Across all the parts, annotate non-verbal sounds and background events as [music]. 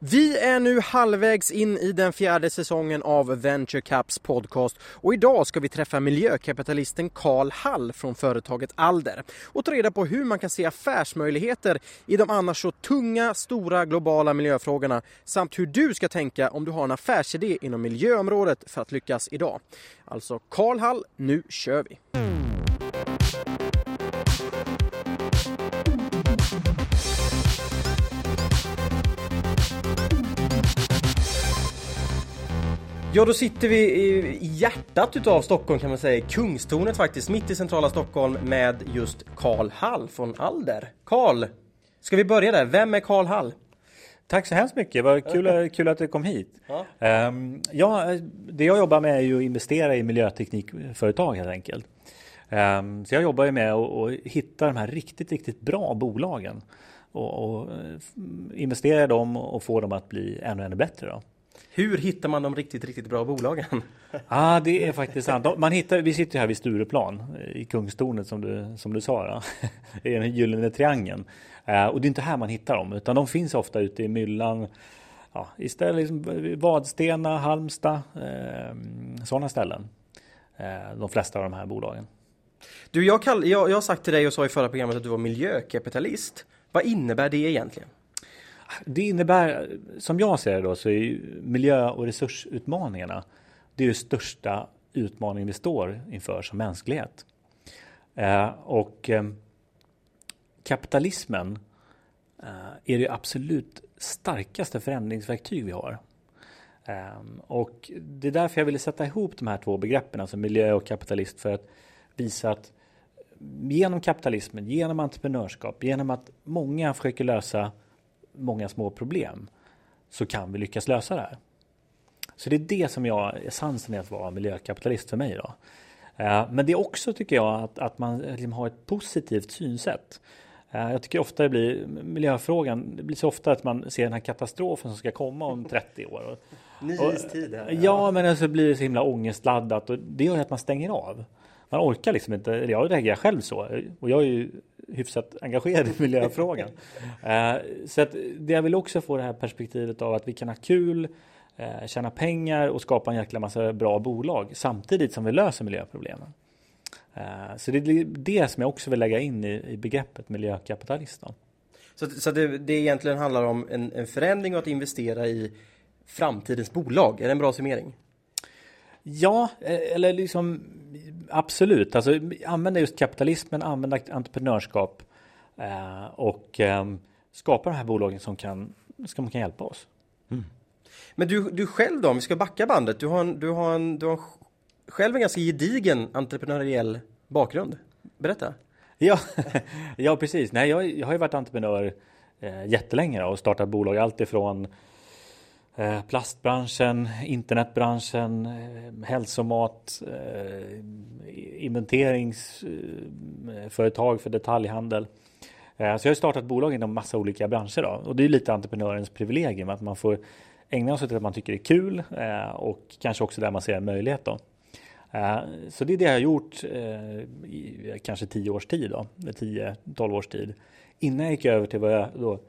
Vi är nu halvvägs in i den fjärde säsongen av Venture Caps podcast och idag ska vi träffa miljökapitalisten Karl Hall från företaget Alder och ta reda på hur man kan se affärsmöjligheter i de annars så tunga, stora globala miljöfrågorna samt hur du ska tänka om du har en affärsidé inom miljöområdet för att lyckas idag. Alltså Karl Hall, nu kör vi! Ja, då sitter vi i hjärtat utav Stockholm kan man säga, Kungstornet faktiskt, mitt i centrala Stockholm med just Karl Hall från Alder. Karl, ska vi börja där? Vem är Karl Hall? Tack så hemskt mycket, vad kul, [laughs] kul att du kom hit. Ja. Um, ja, det jag jobbar med är ju att investera i miljöteknikföretag helt enkelt. Um, så jag jobbar ju med att, att hitta de här riktigt, riktigt bra bolagen och, och investera i dem och få dem att bli ännu, ännu bättre. Då. Hur hittar man de riktigt, riktigt bra bolagen? Ja, [laughs] ah, det är faktiskt sant. Man hittar, vi sitter här vid Stureplan i Kungstornet som du, som du sa, [laughs] i den gyllene triangeln. Uh, och det är inte här man hittar dem, utan de finns ofta ute i myllan. Ja, istället liksom Vadstena, Halmstad, uh, sådana ställen. Uh, de flesta av de här bolagen. Du, jag, kall, jag, jag har sagt till dig och sa i förra programmet att du var miljökapitalist. Vad innebär det egentligen? Det innebär, som jag ser det då, så är miljö och resursutmaningarna det är ju största utmaningen vi står inför som mänsklighet. Eh, och eh, kapitalismen eh, är det absolut starkaste förändringsverktyg vi har. Eh, och det är därför jag ville sätta ihop de här två begreppen, alltså miljö och kapitalist, för att visa att genom kapitalismen, genom entreprenörskap, genom att många försöker lösa många små problem så kan vi lyckas lösa det här. Så det är det som jag, essensen är att vara miljökapitalist för mig. Då. Eh, men det är också tycker jag att, att man liksom har ett positivt synsätt. Eh, jag tycker ofta det blir miljöfrågan, det blir så ofta att man ser den här katastrofen som ska komma om 30 år. Ny istid. Ja, ja, men så blir det så himla ångestladdat och det gör att man stänger av. Man orkar liksom inte, jag reagerar själv så och jag är ju hyfsat engagerad i miljöfrågan. [laughs] eh, så att det jag vill också få det här perspektivet av att vi kan ha kul, eh, tjäna pengar och skapa en jäkla massa bra bolag samtidigt som vi löser miljöproblemen. Eh, så det är det som jag också vill lägga in i, begreppet miljökapitalist. Så, så det, det egentligen handlar om en, en förändring och att investera i framtidens bolag? Är det en bra summering? Ja, eh, eller liksom absolut. Alltså använda just kapitalismen, använda entreprenörskap eh, och eh, skapa de här bolagen som kan, som kan hjälpa oss. Mm. Men du, du själv då, om vi ska backa bandet. Du har, en, du, har en, du har själv en ganska gedigen entreprenöriell bakgrund. Berätta. Ja, [laughs] ja precis. Nej, jag, jag har ju varit entreprenör eh, jättelänge och startat bolag alltifrån Eh, plastbranschen, internetbranschen, eh, hälsomat, eh, inventeringsföretag för detaljhandel. Så jag har startat bolag inom massa olika branscher då. och det är lite entreprenörens privilegium att man får ägna sig åt det man tycker är kul och kanske också där man ser en möjlighet då. Så det är det jag har gjort i kanske tio års tid 10-12 års tid. Innan jag gick över till vad jag då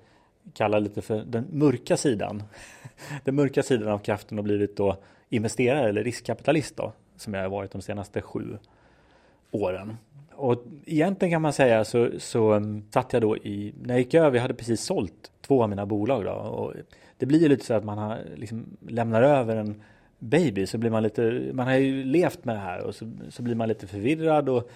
kallar lite för den mörka sidan. [laughs] Den mörka sidan av kraften har blivit då investerare eller riskkapitalist då, som jag har varit de senaste sju åren. Och egentligen kan man säga så, så um, satt jag då i, när jag gick över, jag hade precis sålt två av mina bolag då. Och det blir ju lite så att man har, liksom, lämnar över en baby så blir man lite, man har ju levt med det här och så, så blir man lite förvirrad och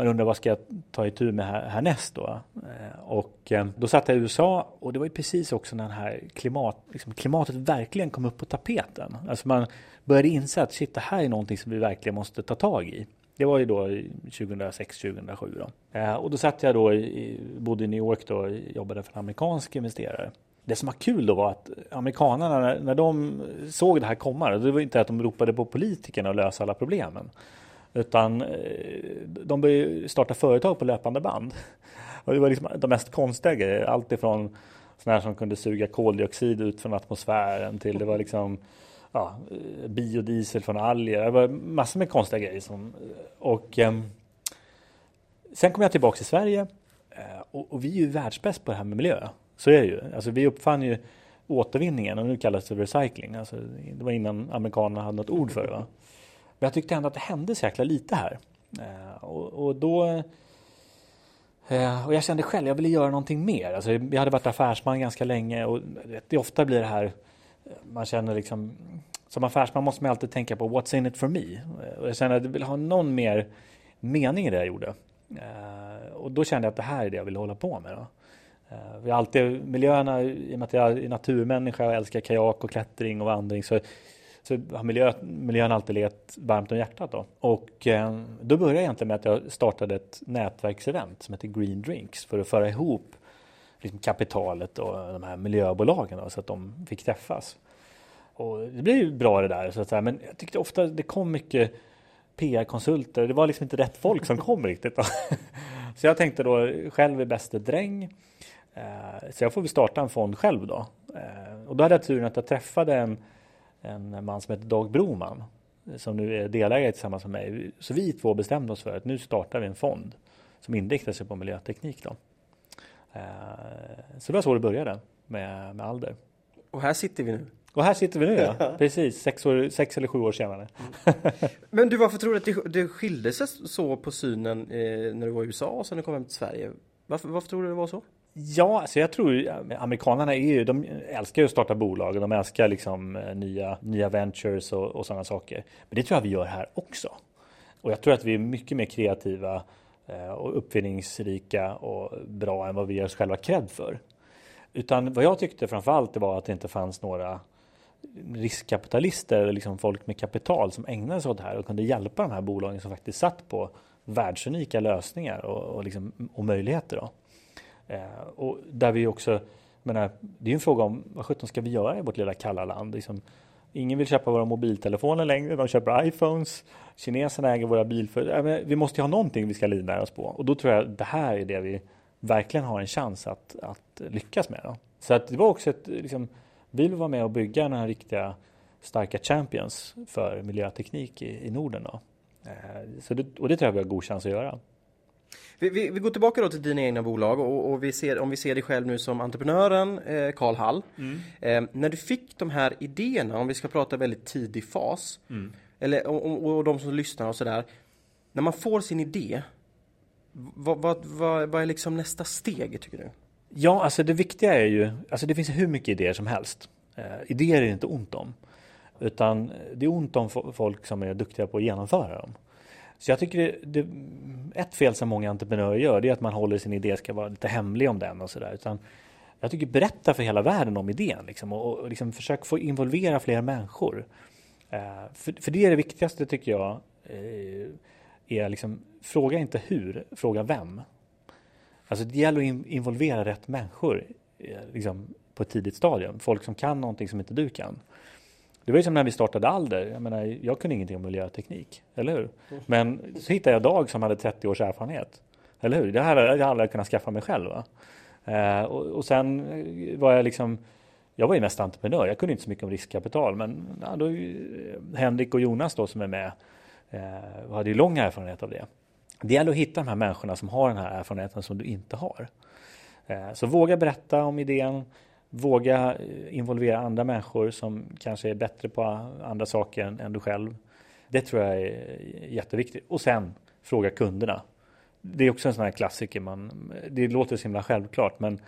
man undrar vad ska jag ta itu med här, härnäst då? Eh, och eh, då satt jag i USA och det var ju precis också när den här klimat, liksom klimatet verkligen kom upp på tapeten. Alltså man började inse att shit, det här är någonting som vi verkligen måste ta tag i. Det var ju då 2006-2007 då. Eh, och då satt jag då, i, bodde i New York då, och jobbade för en amerikansk investerare. Det som var kul då var att amerikanerna, när de såg det här komma, det var inte att de ropade på politikerna att lösa alla problemen. Utan eh, de började starta företag på löpande band. [laughs] Och det var liksom de mest konstiga grejer. Allt ifrån sådana som kunde suga koldioxid ut från atmosfären till det var liksom ja, eh, biodiesel från alger. Det var massor med konstiga grejer. Som, eh, och eh, sen kom jag tillbaka till Sverige och, och, vi är ju världsbäst på det här med miljö. Så är det ju. Alltså vi uppfann ju återvinningen och nu kallas det recycling. Alltså, det var innan amerikanerna hade något ord för det. Va? Men jag tyckte ändå att det hände så jäkla lite här. Eh, och, och, då eh, och jag kände själv, jag ville göra någonting mer. Alltså, jag hade varit affärsman ganska länge och det ofta blir det här, eh, man känner liksom som affärsman måste man alltid tänka på what's in it for me. Och jag kände att jag ville ha någon mer mening i det jag gjorde. Och då kände jag att det här är det jag vill hålla på med. Då. Vi har alltid miljöerna, i och med att jag är naturmänniska och älskar kajak och klättring och vandring så, så har miljö, miljön alltid legat varmt om hjärtat. Då. Och eh, då började jag egentligen med att jag startade ett nätverksevent som heter Green Drinks för att föra ihop liksom kapitalet och de här miljöbolagen då, så att de fick träffas. Och det blev ju bra det där, så att säga. men jag tyckte ofta det kom mycket PR-konsulter. Det var liksom inte rätt folk som kom [laughs] riktigt. Då. [laughs] Så jag tänkte då själv är bäste dräng. Eh, så jag får väl starta en fond själv då. Eh, och då hade jag turen att jag träffade en, en man som heter Dag Broman som nu är delägare tillsammans med mig. Så vi två bestämde oss för att nu startar vi en fond som inriktar sig på miljöteknik. Då. Eh, så det var så det började med, med Alder. Och här sitter vi nu. Och här sitter vi nu ja. [laughs] Precis, sex, år, sex eller sju år senare. Mm. Men du, varför tror du att det, det skilde sig så på synen eh, när du var i USA och sen när du kom hem till Sverige? Varför, varför tror du det var så? Ja, alltså jag tror amerikanerna är ju, de älskar ju att starta bolag och de älskar liksom eh, nya, nya ventures och, och sådana saker. Men det tror jag vi gör här också. Och jag tror att vi är mycket mer kreativa eh, och uppfinningsrika och bra än vad vi gör oss själva cred för. Utan vad jag tyckte framförallt var att det inte fanns några riskkapitalister eller liksom folk med kapital som ägnade sig åt det här och kunde hjälpa de här bolagen som faktiskt satt på världsunika lösningar och, och, liksom, och möjligheter. Då. Eh, och där vi också, menar, det är en fråga om vad sjutton ska vi göra i vårt lilla kalla land? Liksom, ingen vill köpa våra mobiltelefoner längre, de köper iPhones. Kineserna äger våra bilföretag. Vi måste ju ha någonting vi ska livnära oss på och då tror jag det här är det vi verkligen har en chans att, att lyckas med. Då. Så att det var också ett, liksom, vi vill vara med och bygga den här riktiga starka champions för miljöteknik i, i Norden. Då. Eh, så det, och det tror jag vi har god chans att göra. Vi, vi, vi går tillbaka då till dina egna bolag och, och, vi ser, om vi ser dig själv nu som entreprenören eh, Karl Hall. Mm. Eh, när du fick de här idéerna, om vi ska prata väldigt tidig fas, mm. eller, och, och, och de som lyssnar och sådär. När man får sin idé, vad, vad, vad, vad är liksom nästa steg tycker du? Ja, alltså det viktiga är ju, alltså det finns hur mycket idéer som helst. Eh, idéer är det inte ont om. Utan det är ont om folk som är duktiga på att genomföra dem. Så jag tycker det, det, ett fel som många entreprenörer gör det är att man håller sin idé ska vara lite hemlig om den och sådär. jag tycker berätta för hela världen om idén liksom, och, och liksom försök få involvera fler människor. Eh, för, för det är det viktigaste tycker jag. Eh, är liksom, fråga inte hur, fråga vem. Alltså det gäller att involvera rätt människor eh, liksom, på ett tidigt stadium. Folk som kan någonting som inte du kan. Det var ju som när vi startade Alder. Jag menar, jag kunde ingenting om miljöteknik, eller hur? Men så hittade jag Dag som hade 30 års erfarenhet. Eller hur? Det hade jag aldrig kunnat skaffa mig själv. Eh, och, och, sen eh, var jag liksom jag var ju mest entreprenör. Jag kunde inte så mycket om riskkapital. Men ja, då, eh, Henrik och Jonas då som är med eh, hade ju lång erfarenhet av det. Det gäller att hitta de här människorna som har den här erfarenheten som du inte har. Eh, så våga berätta om idén. Våga eh, involvera andra människor som kanske är bättre på andra saker än, än du själv. Det tror jag är jätteviktigt. Och sen fråga kunderna. Det är också en sån här klassiker. Man, det låter så himla självklart men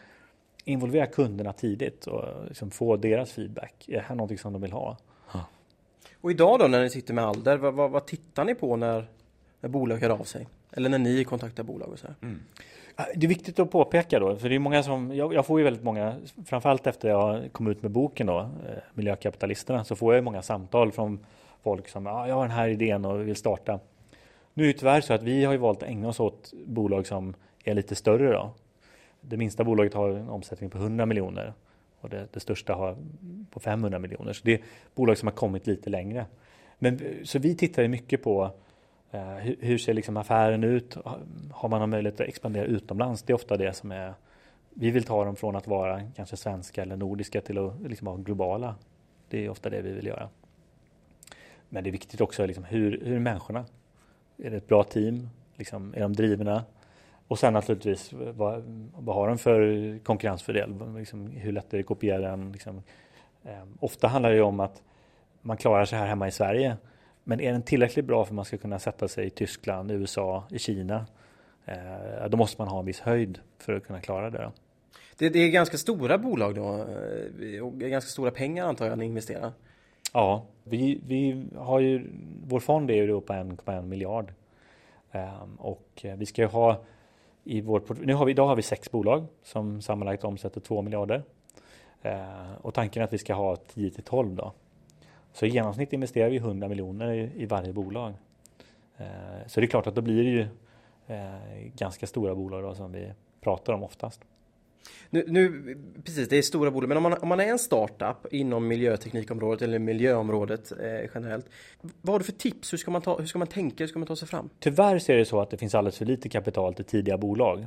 involvera kunderna tidigt och liksom få deras feedback. Är det här någonting som de vill ha? Och idag då när ni sitter med Alder, vad, vad, vad tittar ni på när, när bolag hör av sig? Eller när ni kontaktar bolag och så här? Mm. Det är viktigt att påpeka då, för det är många som, jag, jag får ju väldigt många, framförallt efter jag kom ut med boken då, eh, Miljökapitalisterna, så får jag många samtal från folk som, ja, jag har den här idén och vill starta. Nu är det tyvärr så att vi har ju valt att ägna oss åt bolag som är lite större då. Det minsta bolaget har en omsättning på 100 miljoner och det, det största har på 500 miljoner. Så det är bolag som har kommit lite längre. Men, så vi tittar mycket på Eh, hur, hur, ser liksom affären ut? Har man någon möjlighet att expandera utomlands? Det är ofta det som är vi vill ta dem från att vara kanske svenska eller nordiska till att liksom vara globala. Det är ofta det vi vill göra. Men det är viktigt också liksom hur, hur är människorna? Är det ett bra team? Liksom, är de drivna? Och sen naturligtvis vad, vad har de för konkurrensfördel? Liksom, hur lätt är det att kopiera den? Liksom, eh, ofta handlar det om att man klarar sig här hemma i Sverige. Men är den tillräckligt bra för att man ska kunna sätta sig i Tyskland, USA, i Kina? Eh, då måste man ha en viss höjd för att kunna klara det. Det, det är ganska stora bolag då eh, och ganska stora pengar antar jag ni investerar. Ja, vi, vi har ju, vår fond är ju då på 1,1 miljard. Um, och vi ska ju ha i vår, nu har vi, idag har vi sex bolag som sammanlagt omsätter 2 miljarder. Uh, och tanken är att vi ska ha 10 till 12 då. Så i genomsnitt investerar vi 100 miljoner i, i varje bolag. Uh, så det är klart att då blir det ju uh, ganska stora bolag då som vi pratar om oftast. Nu, nu, precis, det är stora bolag, men om man, om man är en startup inom miljöteknikområdet eller miljöområdet eh, generellt. Vad har du för tips? Hur ska, man ta, hur ska man tänka? Hur ska man ta sig fram? Tyvärr så är det så att det finns alldeles för lite kapital till tidiga bolag.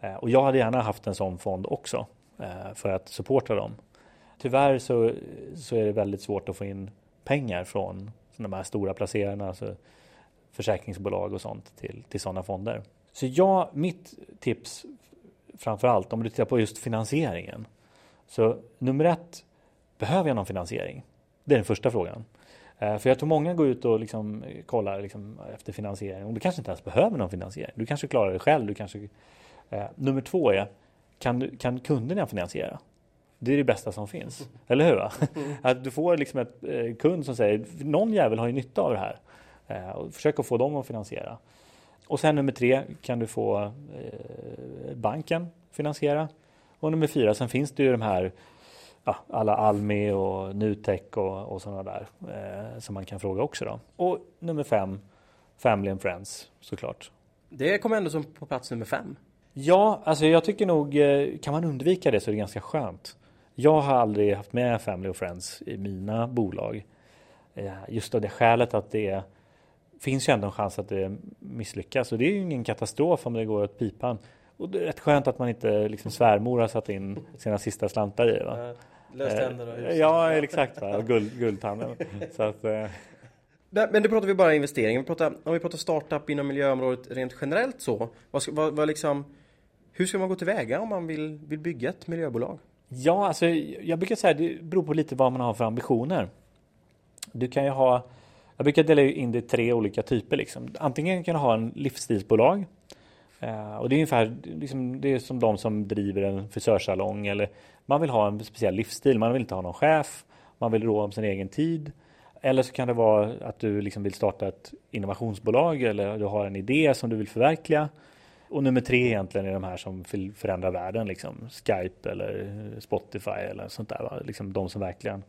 Eh, och jag hade gärna haft en sån fond också eh, för att supporta dem. Tyvärr så, så är det väldigt svårt att få in pengar från de här stora placerarna, alltså försäkringsbolag och sånt till, till sådana fonder. Så ja, mitt tips framför allt om du tittar på just finansieringen. Så nummer ett, behöver jag någon finansiering? Det är den första frågan. Eh, för jag tror många går ut och liksom eh, kollar liksom efter finansiering och du kanske inte ens behöver någon finansiering. Du kanske klarar det själv. Du kanske, eh, nummer två är, kan, kan kunderna finansiera? Det är det bästa som finns, eller hur? Mm. Att du får liksom ett eh, kund som säger, någon jävel har ju nytta av det här. Eh, och försök att få dem att finansiera. Och sen nummer tre kan du få eh, banken finansiera. Och nummer fyra, sen finns det ju de här ja, alla Almi och Nutek och, och sådana där eh, som man kan fråga också då. Och nummer fem, Family and Friends såklart. Det kommer ändå som på plats nummer fem. Ja, alltså jag tycker nog eh, kan man undvika det så är det ganska skönt. Jag har aldrig haft med Family och Friends i mina bolag. Eh, just av det skälet att det finns ju ändå en chans att det misslyckas och det är ju ingen katastrof om det går åt pipan. Och det är rätt skönt att man inte liksom svärmor har satt in sina sista slantar i. Va? Löständer eh, Ja, exakt. Va? Guld, guldtanden. Så att, eh. Men det pratar vi bara investering. Vi pratar, om vi pratar startup inom miljöområdet rent generellt så. Vad, vad, vad liksom, hur ska man gå tillväga om man vill, vill bygga ett miljöbolag? Ja, alltså jag brukar säga att det beror på lite vad man har för ambitioner. Du kan ju ha jag brukar dela in det i tre olika typer. Liksom. Antingen kan du ha en livsstilsbolag. Eh, och det är ungefär liksom, det är som de som driver en frisörsalong. Eller man vill ha en speciell livsstil. Man vill inte ha någon chef. Man vill rå om sin egen tid. Eller så kan det vara att du liksom vill starta ett innovationsbolag eller du har en idé som du vill förverkliga. Och nummer tre egentligen är de här som vill förändra världen, liksom Skype eller Spotify eller sånt där. Va? Liksom de som verkligen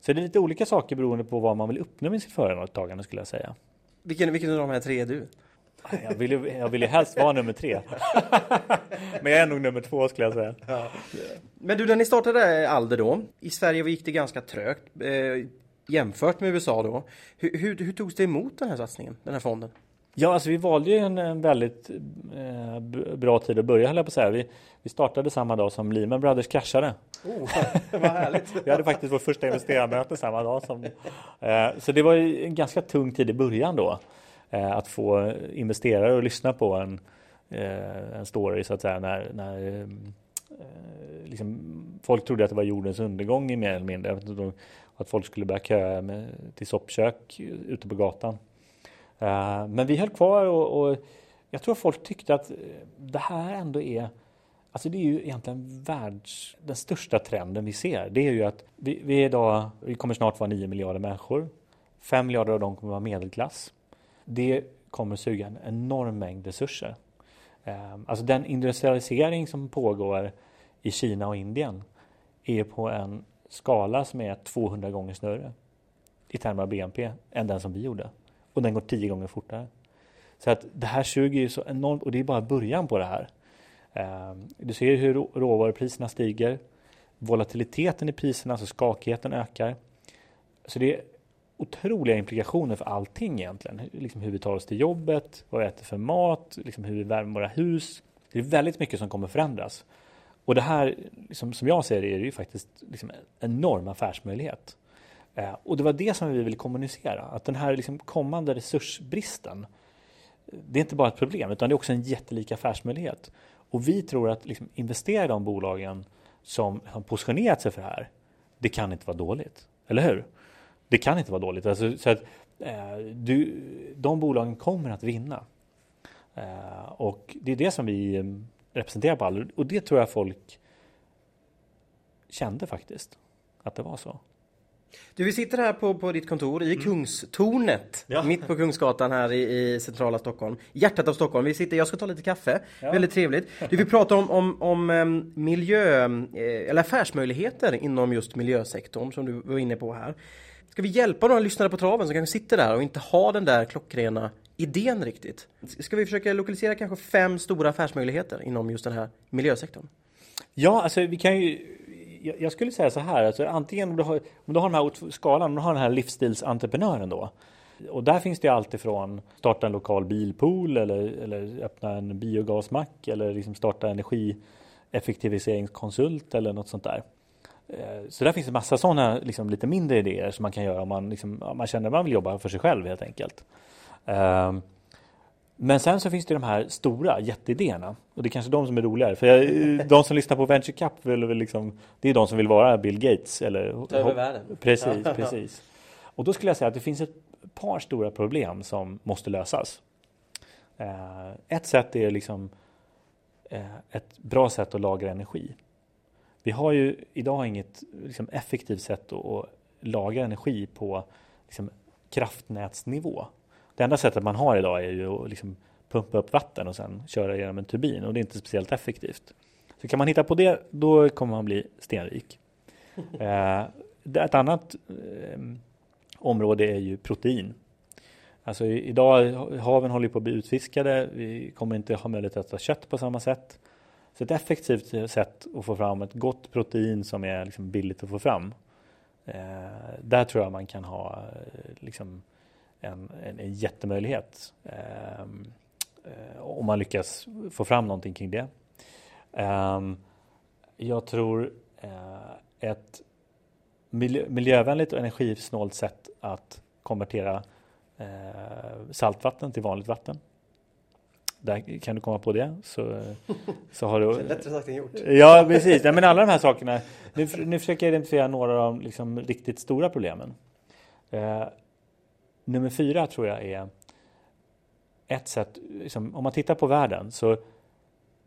så det är lite olika saker beroende på vad man vill uppnå med sitt företagande skulle jag säga. Vilken, vilken av de här tre är du? Jag vill ju, jag vill ju helst vara nummer tre. [laughs] Men jag är nog nummer två skulle jag säga. Ja. Men du, när ni startade Alder då, i Sverige gick det ganska trögt eh, jämfört med USA då. Hur, hur, hur togs det emot den här satsningen, den här fonden? Ja, alltså vi valde ju en, väldigt eh, bra tid att börja, höll jag på att säga. Vi, vi startade samma dag som Lehman Brothers kraschade. Oh, [laughs] vad härligt! [laughs] vi hade faktiskt vårt första investerarmöte samma dag. Som, eh, så det var en ganska tung tid i början då. Eh, att få investerare att lyssna på en, eh, en story så att säga när, när eh, liksom, folk trodde att det var jordens undergång i mer eller mindre. Att folk skulle börja köa med, till soppkök ute på gatan. Eh, men vi höll kvar och, och, jag tror folk tyckte att eh, det här ändå är Alltså det är ju egentligen världs, den största trenden vi ser. Det är ju att vi, vi, är idag, vi kommer snart vara 9 miljarder människor. 5 miljarder av dem kommer vara medelklass. Det kommer suga en enorm mängd resurser. Eh, alltså den industrialisering som pågår i Kina och Indien är på en skala som är 200 gånger större i termer av BNP än den som vi gjorde och den går tio gånger fortare. Så att det här suger ju så enormt och det är bara början på det här. Ehm, du ser hur råvarupriserna stiger. Volatiliteten i priserna, alltså skakigheten ökar. Så det är otroliga implikationer för allting egentligen. Liksom hur vi tar oss till jobbet, vad vi äter för mat, liksom hur vi värmer våra hus. Det är väldigt mycket som kommer förändras. Och det här, liksom, som jag ser det, är det ju faktiskt liksom en enorm affärsmöjlighet. Eh, och det var det som vi ville kommunicera, att den här liksom kommande resursbristen det är inte bara ett problem utan det är också en jättelik affärsmöjlighet. Och vi tror att liksom, investera i de bolagen som har positionerat sig för det här, det kan inte vara dåligt. Eller hur? Det kan inte vara dåligt. Alltså, så att, eh, du, de bolagen kommer att vinna. Eh, och det är det som vi mm, representerar på Allur. Och det tror jag folk kände faktiskt att det var så. Du, vi sitter här på, på ditt kontor i mm. Kungstornet, ja. mitt på Kungsgatan här i, i, centrala Stockholm. Hjärtat av Stockholm. Vi sitter, jag ska ta lite kaffe. Ja. Väldigt trevligt. Du, vi pratar om, om, om um, miljö, eh, eller affärsmöjligheter inom just miljösektorn som du var inne på här. Ska vi hjälpa några lyssnare på traven som kanske sitter där och inte har den där klockrena idén riktigt? Ska vi försöka lokalisera kanske fem stora affärsmöjligheter inom just den här miljösektorn? Ja, alltså vi kan ju jag skulle säga så här, alltså, antingen om du har, om du har den här skalan, om du har den här livsstilsentreprenören då. Och där finns det allt ifrån starta en lokal bilpool eller, eller öppna en biogasmack eller liksom starta energieffektiviseringskonsult eller något sånt där. Eh, så där finns det massa sådana liksom, lite mindre idéer som man kan göra om man, liksom, om man känner att man vill jobba för sig själv helt enkelt. Ehm, men sen så finns det de här stora jätteidéerna och det är kanske de som är roligare. För jag, de som lyssnar på Venture väl liksom, det är de som vill vara Bill Gates. Eller, Ta över världen. Precis, precis. Och då skulle jag säga att det finns ett par stora problem som måste lösas. Eh, ett sätt är liksom eh, ett bra sätt att lagra energi. Vi har ju idag inget liksom, effektivt sätt att, att lagra energi på liksom, kraftnätsnivå. Det enda sättet man har idag är ju att liksom pumpa upp vatten och sen köra genom en turbin och det är inte speciellt effektivt. Så kan man hitta på det, då kommer man bli stenrik. [laughs] eh, ett annat eh, område är ju protein. Alltså idag, haven håller på att bli utfiskade. Vi kommer inte ha möjlighet att äta kött på samma sätt. Så ett effektivt sätt att få fram ett gott protein som är liksom billigt att få fram. Eh, där tror jag man kan ha liksom, en, en, en jättemöjlighet ehm, eh, om man lyckas få fram någonting kring det. Eh, jag tror eh, ett miljö, miljövänligt och energisnålt sätt att konvertera eh, saltvatten till vanligt vatten. Där kan du komma på det. Så, [laughs] så har du... Lättare sagt än gjort. Ja, precis. Ja, men alla de här sakerna. Nu, nu försöker jag identifiera några av de liksom, riktigt stora problemen. Nummer fyra tror jag är ett sätt, liksom, om man tittar på världen så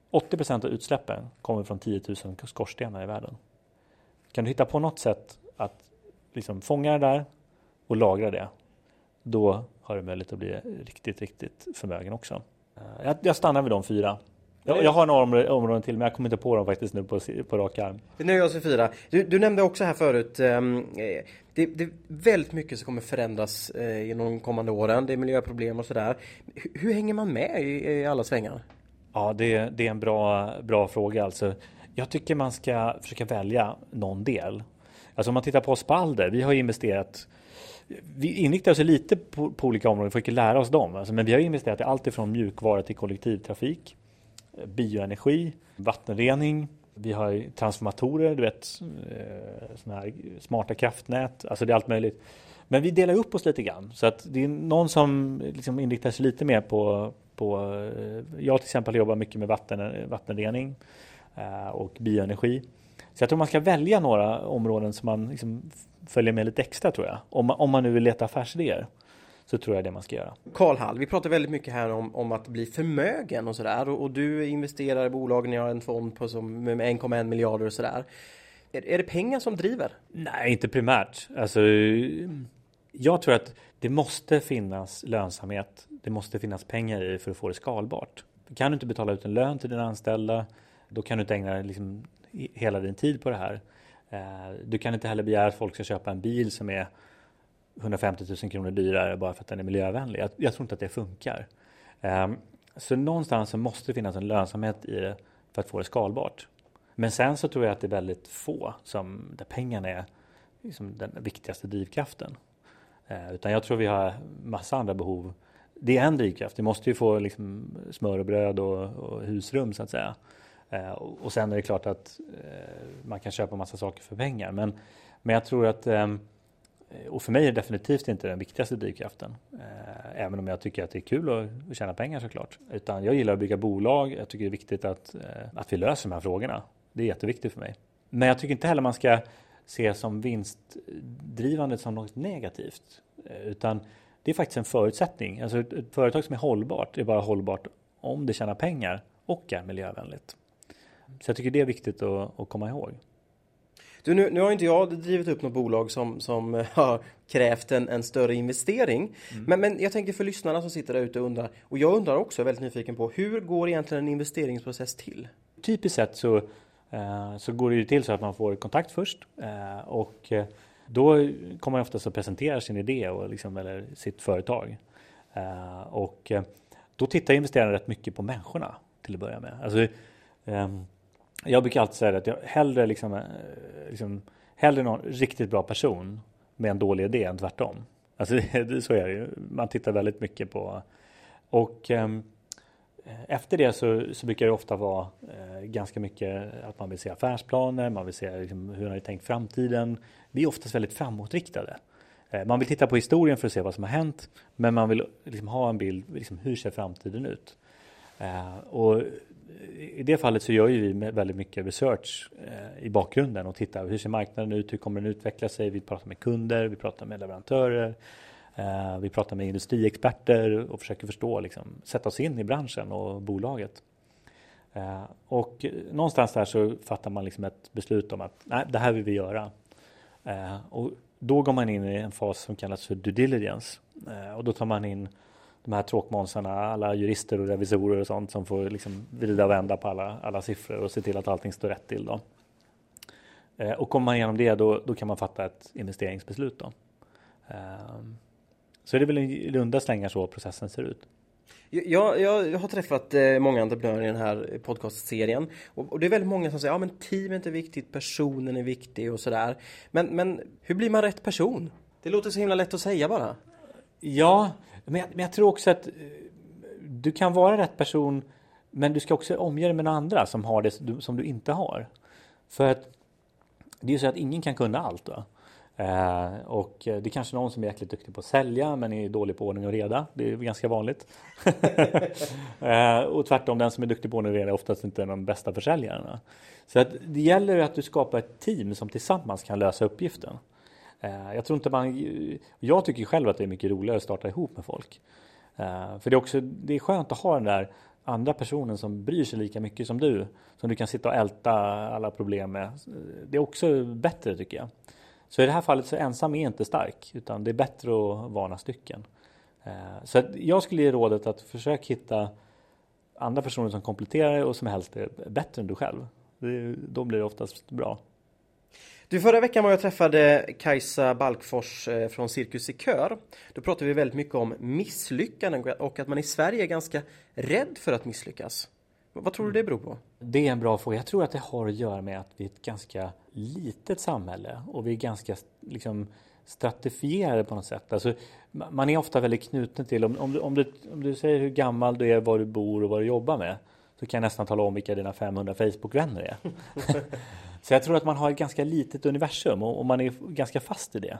80 procent av utsläppen kommer från 10 000 skorstenar i världen. Kan du hitta på något sätt att liksom fånga det där och lagra det, då har du möjlighet att bli riktigt, riktigt förmögen också. Jag, jag stannar vid de fyra. Jag, jag har några områden till men jag kommer inte på dem faktiskt nu på, på rak arm. Vi nöjer oss fyra. Du, du, nämnde också här förut um, det, det, är väldigt mycket som kommer förändras eh, genom de kommande åren. Det är miljöproblem och sådär. Hur, hur hänger man med i, i alla svängar? Ja, det, det, är en bra, bra fråga. Alltså, jag tycker man ska försöka välja någon del. Alltså om man tittar på Spalder, vi har investerat vi inriktar oss lite på, på olika områden, för att lära oss dem. Alltså, men vi har investerat i allt ifrån mjukvara till kollektivtrafik bioenergi, vattenrening, vi har transformatorer, du vet, eh, såna här smarta kraftnät, alltså det är allt möjligt. Men vi delar upp oss lite grann. Så att det är någon som liksom inriktar sig lite mer på, på eh, jag till exempel jobbar mycket med vatten, vattenrening eh, och bioenergi. Så jag tror man ska välja några områden som man liksom följer med lite extra tror jag, om man, om man nu vill leta affärsidéer så tror jag det man ska göra. Karl Hall, vi pratar väldigt mycket här om, om att bli förmögen och sådär och, och, du investerar i bolagen, ni har en fond på som, med 1,1 miljarder och sådär. Är, är det pengar som driver? Nej, inte primärt. Alltså, jag tror att det måste finnas lönsamhet. Det måste finnas pengar i för att få det skalbart. Kan du inte betala ut en lön till dina anställda, då kan du inte ägna liksom hela din tid på det här. Eh, du kan inte heller begära att folk ska köpa en bil som är 150 000 kronor dyrare bara för att den är miljövänlig. Jag, jag tror inte att det funkar. Um, så någonstans så måste det finnas en lönsamhet i det för att få det skalbart. Men sen så tror jag att det är väldigt få som, där pengarna är liksom den viktigaste drivkraften. Uh, utan jag tror vi har massa andra behov. Det är en drivkraft. Vi måste ju få liksom smör och bröd och, och husrum så att säga. Uh, och sen är det klart att uh, man kan köpa massa saker för pengar. Men, men jag tror att um, Eh, och för mig är det definitivt inte den viktigaste drivkraften. Eh, även om jag tycker att det är kul att tjäna pengar såklart. Utan jag gillar att bygga bolag. Jag tycker det är viktigt att, eh, att vi löser de här frågorna. Det är jätteviktigt för mig. Men jag tycker inte heller man ska se som vinstdrivandet som något negativt. Utan det är faktiskt en förutsättning. Alltså ett, företag som är hållbart är bara hållbart om det tjänar pengar och är miljövänligt. Så jag tycker det är viktigt att, att komma ihåg. Du, nu, nu har inte jag drivit upp något bolag som, som [laughs] har krävt en, en större investering. Mm. Men, men jag tänker för lyssnarna som sitter där ute och undrar, och jag undrar också, är väldigt nyfiken på, hur går egentligen en investeringsprocess till? Typiskt sett så, eh, så går det ju till så att man får kontakt först eh, och eh, då kommer man oftast att presentera sin idé och liksom, eller sitt företag. Och då tittar investerarna rätt mycket på människorna till att börja med. Alltså, um, jag brukar alltid säga att jag hellre, liksom, eh, liksom, hellre någon riktigt bra person med en dålig idé än tvärtom. Alltså, [laughs] så är det ju. Man tittar väldigt mycket på och eh, efter det så, så brukar det ofta vara eh, ganska mycket att man vill se affärsplaner, man vill se liksom, hur har ni tänkt framtiden. Vi är oftast väldigt framåtriktade. Eh, man vill titta på historien för att se vad som har hänt, men man vill liksom, ha en bild, liksom, hur ser framtiden ut? Eh, och i det fallet så gör ju vi väldigt mycket research eh, i bakgrunden och tittar hur ser marknaden ut, hur kommer den utveckla sig? Vi pratar med kunder, vi pratar med leverantörer, eh, vi pratar med industriexperter och försöker förstå, liksom, sätta oss in i branschen och bolaget. Eh, och någonstans där så fattar man liksom ett beslut om att nej, det här vill vi göra. Och då går man in i en fas som kallas för due diligence. Och då tar man in de här tråkmånsarna, alla jurister och revisorer och sånt som får liksom vrida och vända på alla, alla siffror och se till att allting står rätt till. Då. Och kommer man igenom det då, då kan man fatta ett investeringsbeslut. Då. Så det är väl i runda slängar så processen ser ut. Jag, jag, har träffat eh, många entreprenörer i den här podcastserien och, det är väldigt många som säger ja teamet är viktigt, personen är viktig och sådär. Men, men hur blir man rätt person? Det låter så himla lätt att säga bara. Ja, men jag, men jag tror också att eh, du kan vara rätt person men du ska också omge dig med några andra som har det som du inte har. För att det är ju så att ingen kan kunna allt. Va? Eh, och eh, det är kanske någon som är jäkligt duktig på att sälja men är dålig på ordning och reda. Det är ganska vanligt. [laughs] eh, och tvärtom, den som är duktig på ordning och reda är oftast inte de bästa försäljarna. Så att det gäller att du skapar ett team som tillsammans kan lösa uppgiften. Eh, jag tror inte man... Jag tycker själv att det är mycket roligare att starta ihop med folk. Eh, för det är också det är skönt att ha den där andra personen som bryr sig lika mycket som du. Som du kan sitta och älta alla problem med. Det är också bättre tycker jag. Så i det här fallet så ensam är inte stark utan det är bättre att vara några stycken. Eh, så jag skulle ge rådet att försök hitta andra personer som kompletterar och som helst är bättre än du själv. Då blir det oftast bra. Du, förra veckan var jag träffade Kajsa Balkfors eh, från Cirkus i kör. Då pratade vi väldigt mycket om misslyckanden och att man i Sverige är ganska rädd för att misslyckas. Vad tror du det beror på? Det är en bra fråga. Jag tror att det har att göra med att vi är ett ganska litet samhälle och vi är ganska liksom, stratifierade på något sätt. Alltså, man är ofta väldigt knuten till, om, om, du, om, du, om du säger hur gammal du är, var du bor och vad du jobbar med så kan jag nästan tala om vilka dina 500 Facebook-vänner är. [laughs] [laughs] så jag tror att man har ett ganska litet universum och, och man är ganska fast i det.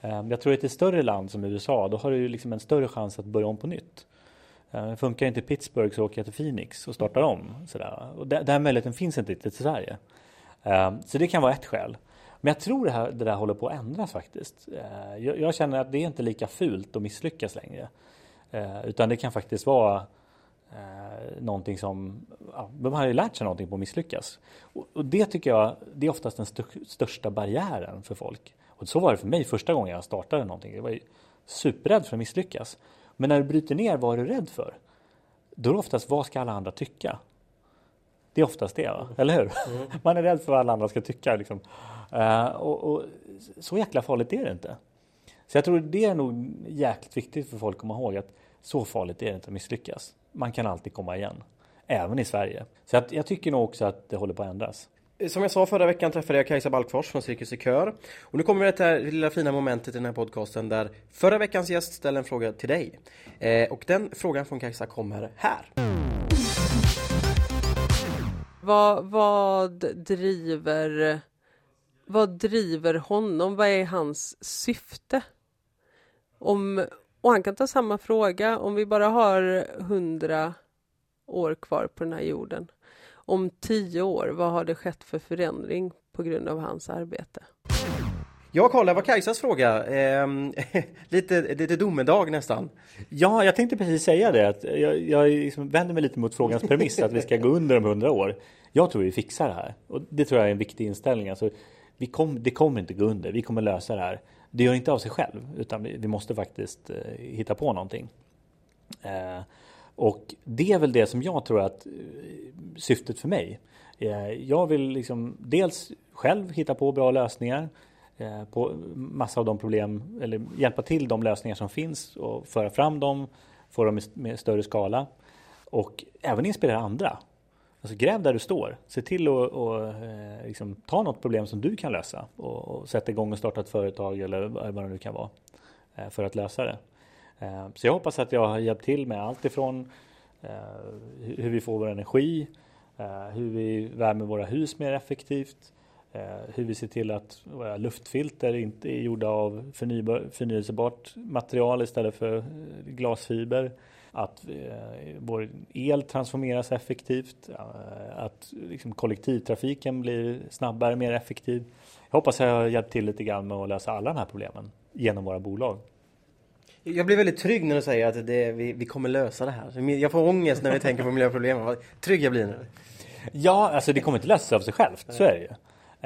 Ehm, jag tror att i ett större land som USA, då har du liksom en större chans att börja om på nytt. Ehm, funkar inte Pittsburgh så åker jag till Phoenix och startar om. Sådär. Och den möjligheten finns inte riktigt i Sverige. Ehm, så det kan vara ett skäl. Men jag tror det, här, det där håller på att ändras faktiskt. Jag, jag känner att det är inte lika fult att misslyckas längre. Utan det kan faktiskt vara någonting som, ja, de har ju lärt sig någonting på att misslyckas. Och, och det tycker jag, det är oftast den största barriären för folk. Och så var det för mig första gången jag startade någonting. Jag var ju superrädd för att misslyckas. Men när du bryter ner vad är du rädd för? Då är det oftast vad ska alla andra tycka? Det är oftast det, va? eller hur? Mm. Man är rädd för vad alla andra ska tycka. Liksom. Uh, och, och, så jäkla farligt är det inte. Så jag tror det är nog jäkligt viktigt för folk att komma ihåg att så farligt är det inte att misslyckas. Man kan alltid komma igen. Även i Sverige. Så jag, jag tycker nog också att det håller på att ändras. Som jag sa förra veckan träffade jag Kajsa Balkfors från Cirkus i Kör. Och nu kommer vi till det här lilla fina momentet i den här podcasten där förra veckans gäst ställer en fråga till dig. Eh, och den frågan från Kajsa kommer här. Vad, vad driver vad driver honom? Vad är hans syfte? Om, och han kan ta samma fråga om vi bara har hundra år kvar på den här jorden. Om tio år, vad har det skett för förändring på grund av hans arbete? Ja, Karl, det var Kajsas fråga. Eh, [laughs] lite, lite domedag nästan. Ja, jag tänkte precis säga det. Att jag jag liksom vänder mig lite mot frågans premiss att vi ska gå under om hundra år. Jag tror vi fixar det här. Och det tror jag är en viktig inställning. Alltså, vi kom, det kommer inte gå under. Vi kommer lösa det här. Det gör inte av sig själv, utan vi, vi måste faktiskt eh, hitta på någonting. Eh, och det är väl det som jag tror att eh, syftet för mig. Jag vill liksom dels själv hitta på bra lösningar eh, på massa av de problem eller hjälpa till de lösningar som finns och föra fram dem, få dem med större skala och även inspirera andra. Alltså gräv där du står. Se till att och, eh, liksom, ta något problem som du kan lösa och, och sätta igång och starta ett företag eller vad det nu kan vara eh, för att lösa det. Eh, så jag hoppas att jag har hjälpt till med allt ifrån hur vi får vår energi, hur vi värmer våra hus mer effektivt, hur vi ser till att våra luftfilter inte är gjorda av förnybar, förnyelsebart material istället för glasfiber. Att vår el transformeras effektivt, att liksom kollektivtrafiken blir snabbare, mer effektiv. Jag hoppas jag har hjälpt till lite grann med att lösa alla de här problemen genom våra bolag. Jag blir väldigt trygg när du säger att det, vi, vi kommer lösa det här. Jag får ångest när vi tänker på miljöproblemen. Vad trygg jag blir nu. Ja, alltså det kommer inte lösa sig av sig självt. Så är det ju.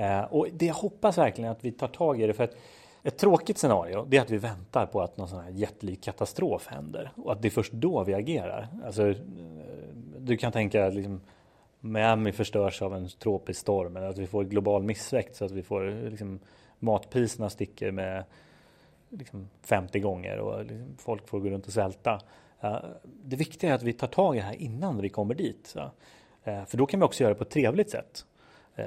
Eh, och det jag hoppas verkligen att vi tar tag i det. För att ett tråkigt scenario det är att vi väntar på att någon sån här jättelik katastrof händer. Och att det är först då vi agerar. Alltså, eh, du kan tänka liksom, Miami förstörs av en tropisk storm. Eller att vi får global missväxt så att vi får eh, liksom, matpriserna sticker med liksom 50 gånger och liksom folk får gå runt och svälta. Eh, det viktiga är att vi tar tag i det här innan vi kommer dit. För då kan vi också göra det på ett trevligt sätt. Eh,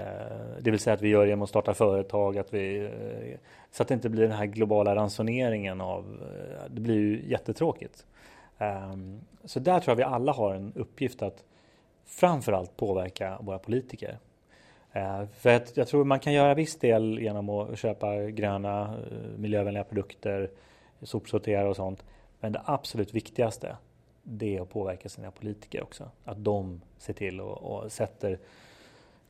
det vill säga att vi gör det genom att starta företag, att vi, eh, så att det inte blir den här globala ransoneringen av, eh, det blir ju jättetråkigt. Ehm, så där tror jag vi alla har en uppgift att framförallt påverka våra politiker. För att jag tror man kan göra viss del genom att köpa gröna miljövänliga produkter, sopsortera och sånt. Men det absolut viktigaste det är att påverka sina politiker också. Att de ser till och, och sätter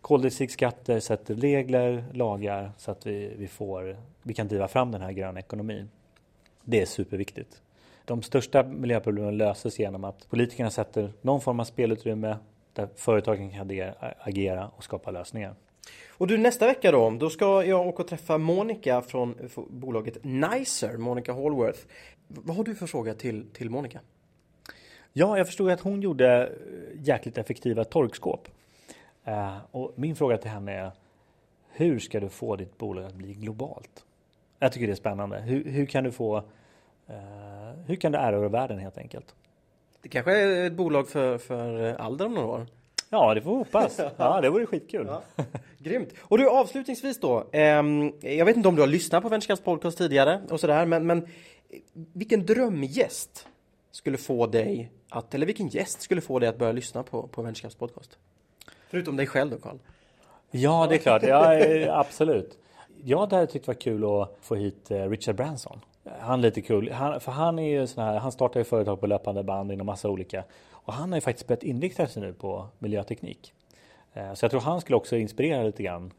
koldioxidskatter, sätter regler, lagar så att vi, vi, får, vi kan driva fram den här gröna ekonomin. Det är superviktigt. De största miljöproblemen löses genom att politikerna sätter någon form av spelutrymme där företagen kan agera och skapa lösningar. Och du nästa vecka då, då ska jag åka och träffa Monica från bolaget Nicer, Monica Hallworth. Vad har du för fråga till, till Monica? Ja, jag förstod att hon gjorde jäkligt effektiva torkskåp. Uh, och min fråga till henne är hur ska du få ditt bolag att bli globalt? Jag tycker det är spännande. Hur, hur kan du få uh, hur kan du erövra världen helt enkelt? Det kanske är ett bolag för, för Alder om några år? Ja, det får vi hoppas. [laughs] Ja, det vore skitkul. Ja. Grymt. Och du, avslutningsvis då. Eh, jag vet inte om du har lyssnat på Vänskaps podcast tidigare och sådär, men, men vilken drömgäst skulle få dig att, eller vilken gäst skulle få dig att börja lyssna på, på Vänskaps podcast? Förutom dig själv då, Karl? Ja, det är klart. Ja, eh, absolut. Jag hade tyckt det var kul att få hit eh, Richard Branson. Han är lite kul, han, för han är ju sån här, han startar ju företag på löpande band inom massa olika. Och han har ju faktiskt börjat inrikta sig nu på miljöteknik. Eh, så jag tror han skulle också inspirera lite grann.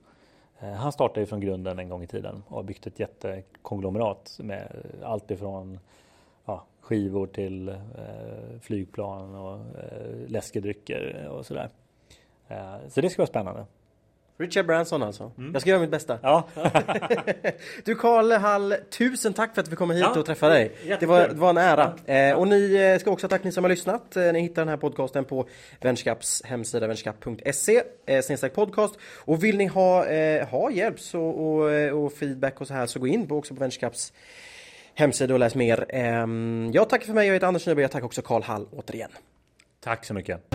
Han startade ju från grunden en gång i tiden och har byggt ett jättekonglomerat med allt ifrån ja, skivor till eh, flygplan och eh, läskedrycker och sådär. Eh, så det ska vara spännande. Richard Branson alltså. Mm. Jag ska göra mitt bästa. Ja. [laughs] du Karl Hall, tusen tack för att vi kommer hit ja. och träffade dig. Det var, det var en ära. Ja. Eh, och ni eh, ska också tack ni som har lyssnat. Eh, ni hittar den här podcasten på Vänskaps hemsida vänskap.se eh, podcast. Och vill ni ha, eh, ha hjälp så, och, eh, och feedback och så här så gå in på, också på Vänskaps hemsida och läs mer. Eh, jag tackar för mig, jag heter Anders Nyberg. Jag tackar också Karl Hall återigen. Tack så mycket.